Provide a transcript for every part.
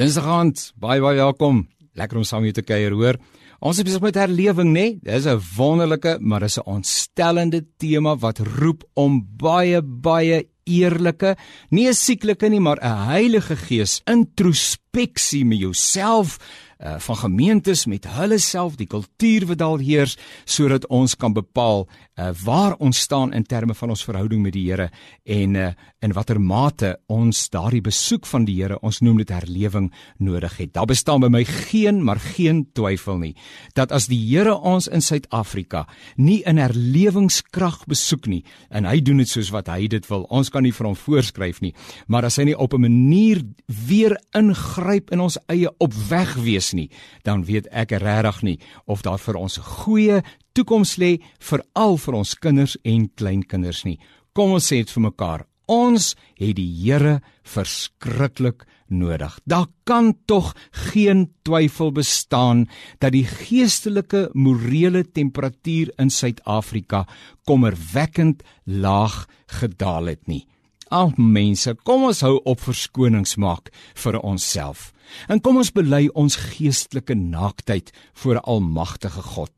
Dinsdag aand, baie baie welkom. Lekker om saam met jou te kuier, hoor. Ons is besig met herlewing, né? Nee? Dis 'n wonderlike, maar dis 'n ontstellende tema wat roep om baie baie eerlike, nie 'n sieklike nie, maar 'n Heilige Gees introspeksie met jouself uh van gemeentes met hulle self die kultuur wat daar heers sodat ons kan bepaal uh waar ons staan in terme van ons verhouding met die Here en uh in watter mate ons daardie besoek van die Here ons noem dit herlewing nodig het. Daar bestaan by my geen maar geen twyfel nie dat as die Here ons in Suid-Afrika nie in herlewingskrag besoek nie en hy doen dit soos wat hy dit wil. Ons kan nie vir hom voorskryf nie, maar as hy nie op 'n manier weer ingryp in ons eie opweg wees nie, dan weet ek regtig nie of daar vir ons 'n goeie toekoms lê vir al vir ons kinders en kleinkinders nie. Kom ons sê dit vir mekaar. Ons het die Here verskriklik nodig. Daar kan tog geen twyfel bestaan dat die geestelike morele temperatuur in Suid-Afrika kommerwekkend laag gedaal het nie. Ag mense, kom ons hou op verskonings maak vir onsself. En kom ons bely ons geestelike naaktheid voor 'n almagtige God.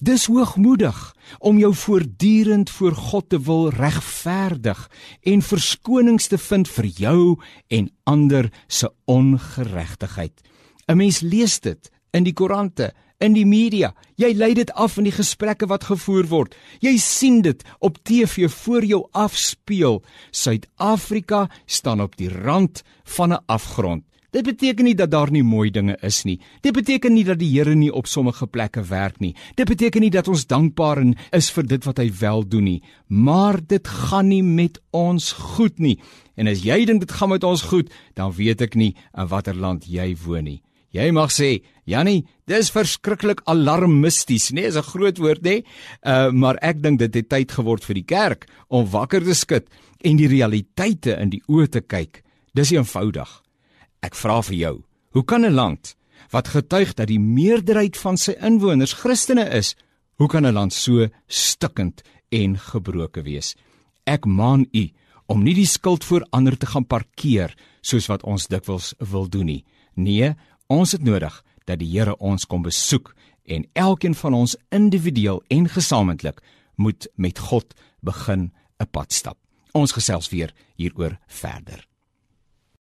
Dis hoogmoedig om jou voortdurend voor God te wil regverdig en verskonings te vind vir jou en ander se ongeregtigheid. 'n Mens lees dit in die koerante, in die media. Jy lei dit af in die gesprekke wat gevoer word. Jy sien dit op TV voor jou afspeel. Suid-Afrika staan op die rand van 'n afgrond. Dit beteken nie dat daar nie mooi dinge is nie. Dit beteken nie dat die Here nie op sommige plekke werk nie. Dit beteken nie dat ons dankbaar is vir dit wat hy wel doen nie. Maar dit gaan nie met ons goed nie. En as jy dink dit gaan met ons goed, dan weet ek nie in watter land jy woon nie. Jy mag sê, Jannie, dis verskriklik alarmisties, nee, is 'n groot woord, nê? Uh maar ek dink dit het tyd geword vir die kerk om wakker te skud en die realiteite in die oë te kyk. Dis eenvoudig. Ek vra vir jou, hoe kan 'n land wat getuig dat die meerderheid van sy inwoners Christene is, hoe kan 'n land so stikkend en gebroke wees? Ek maan u om nie die skuld voor ander te gaan parkeer soos wat ons dikwels wil doen nie. Nee, ons het nodig dat die Here ons kom besoek en elkeen van ons individueel en gesamentlik moet met God begin 'n pad stap. Ons gesels weer hieroor verder.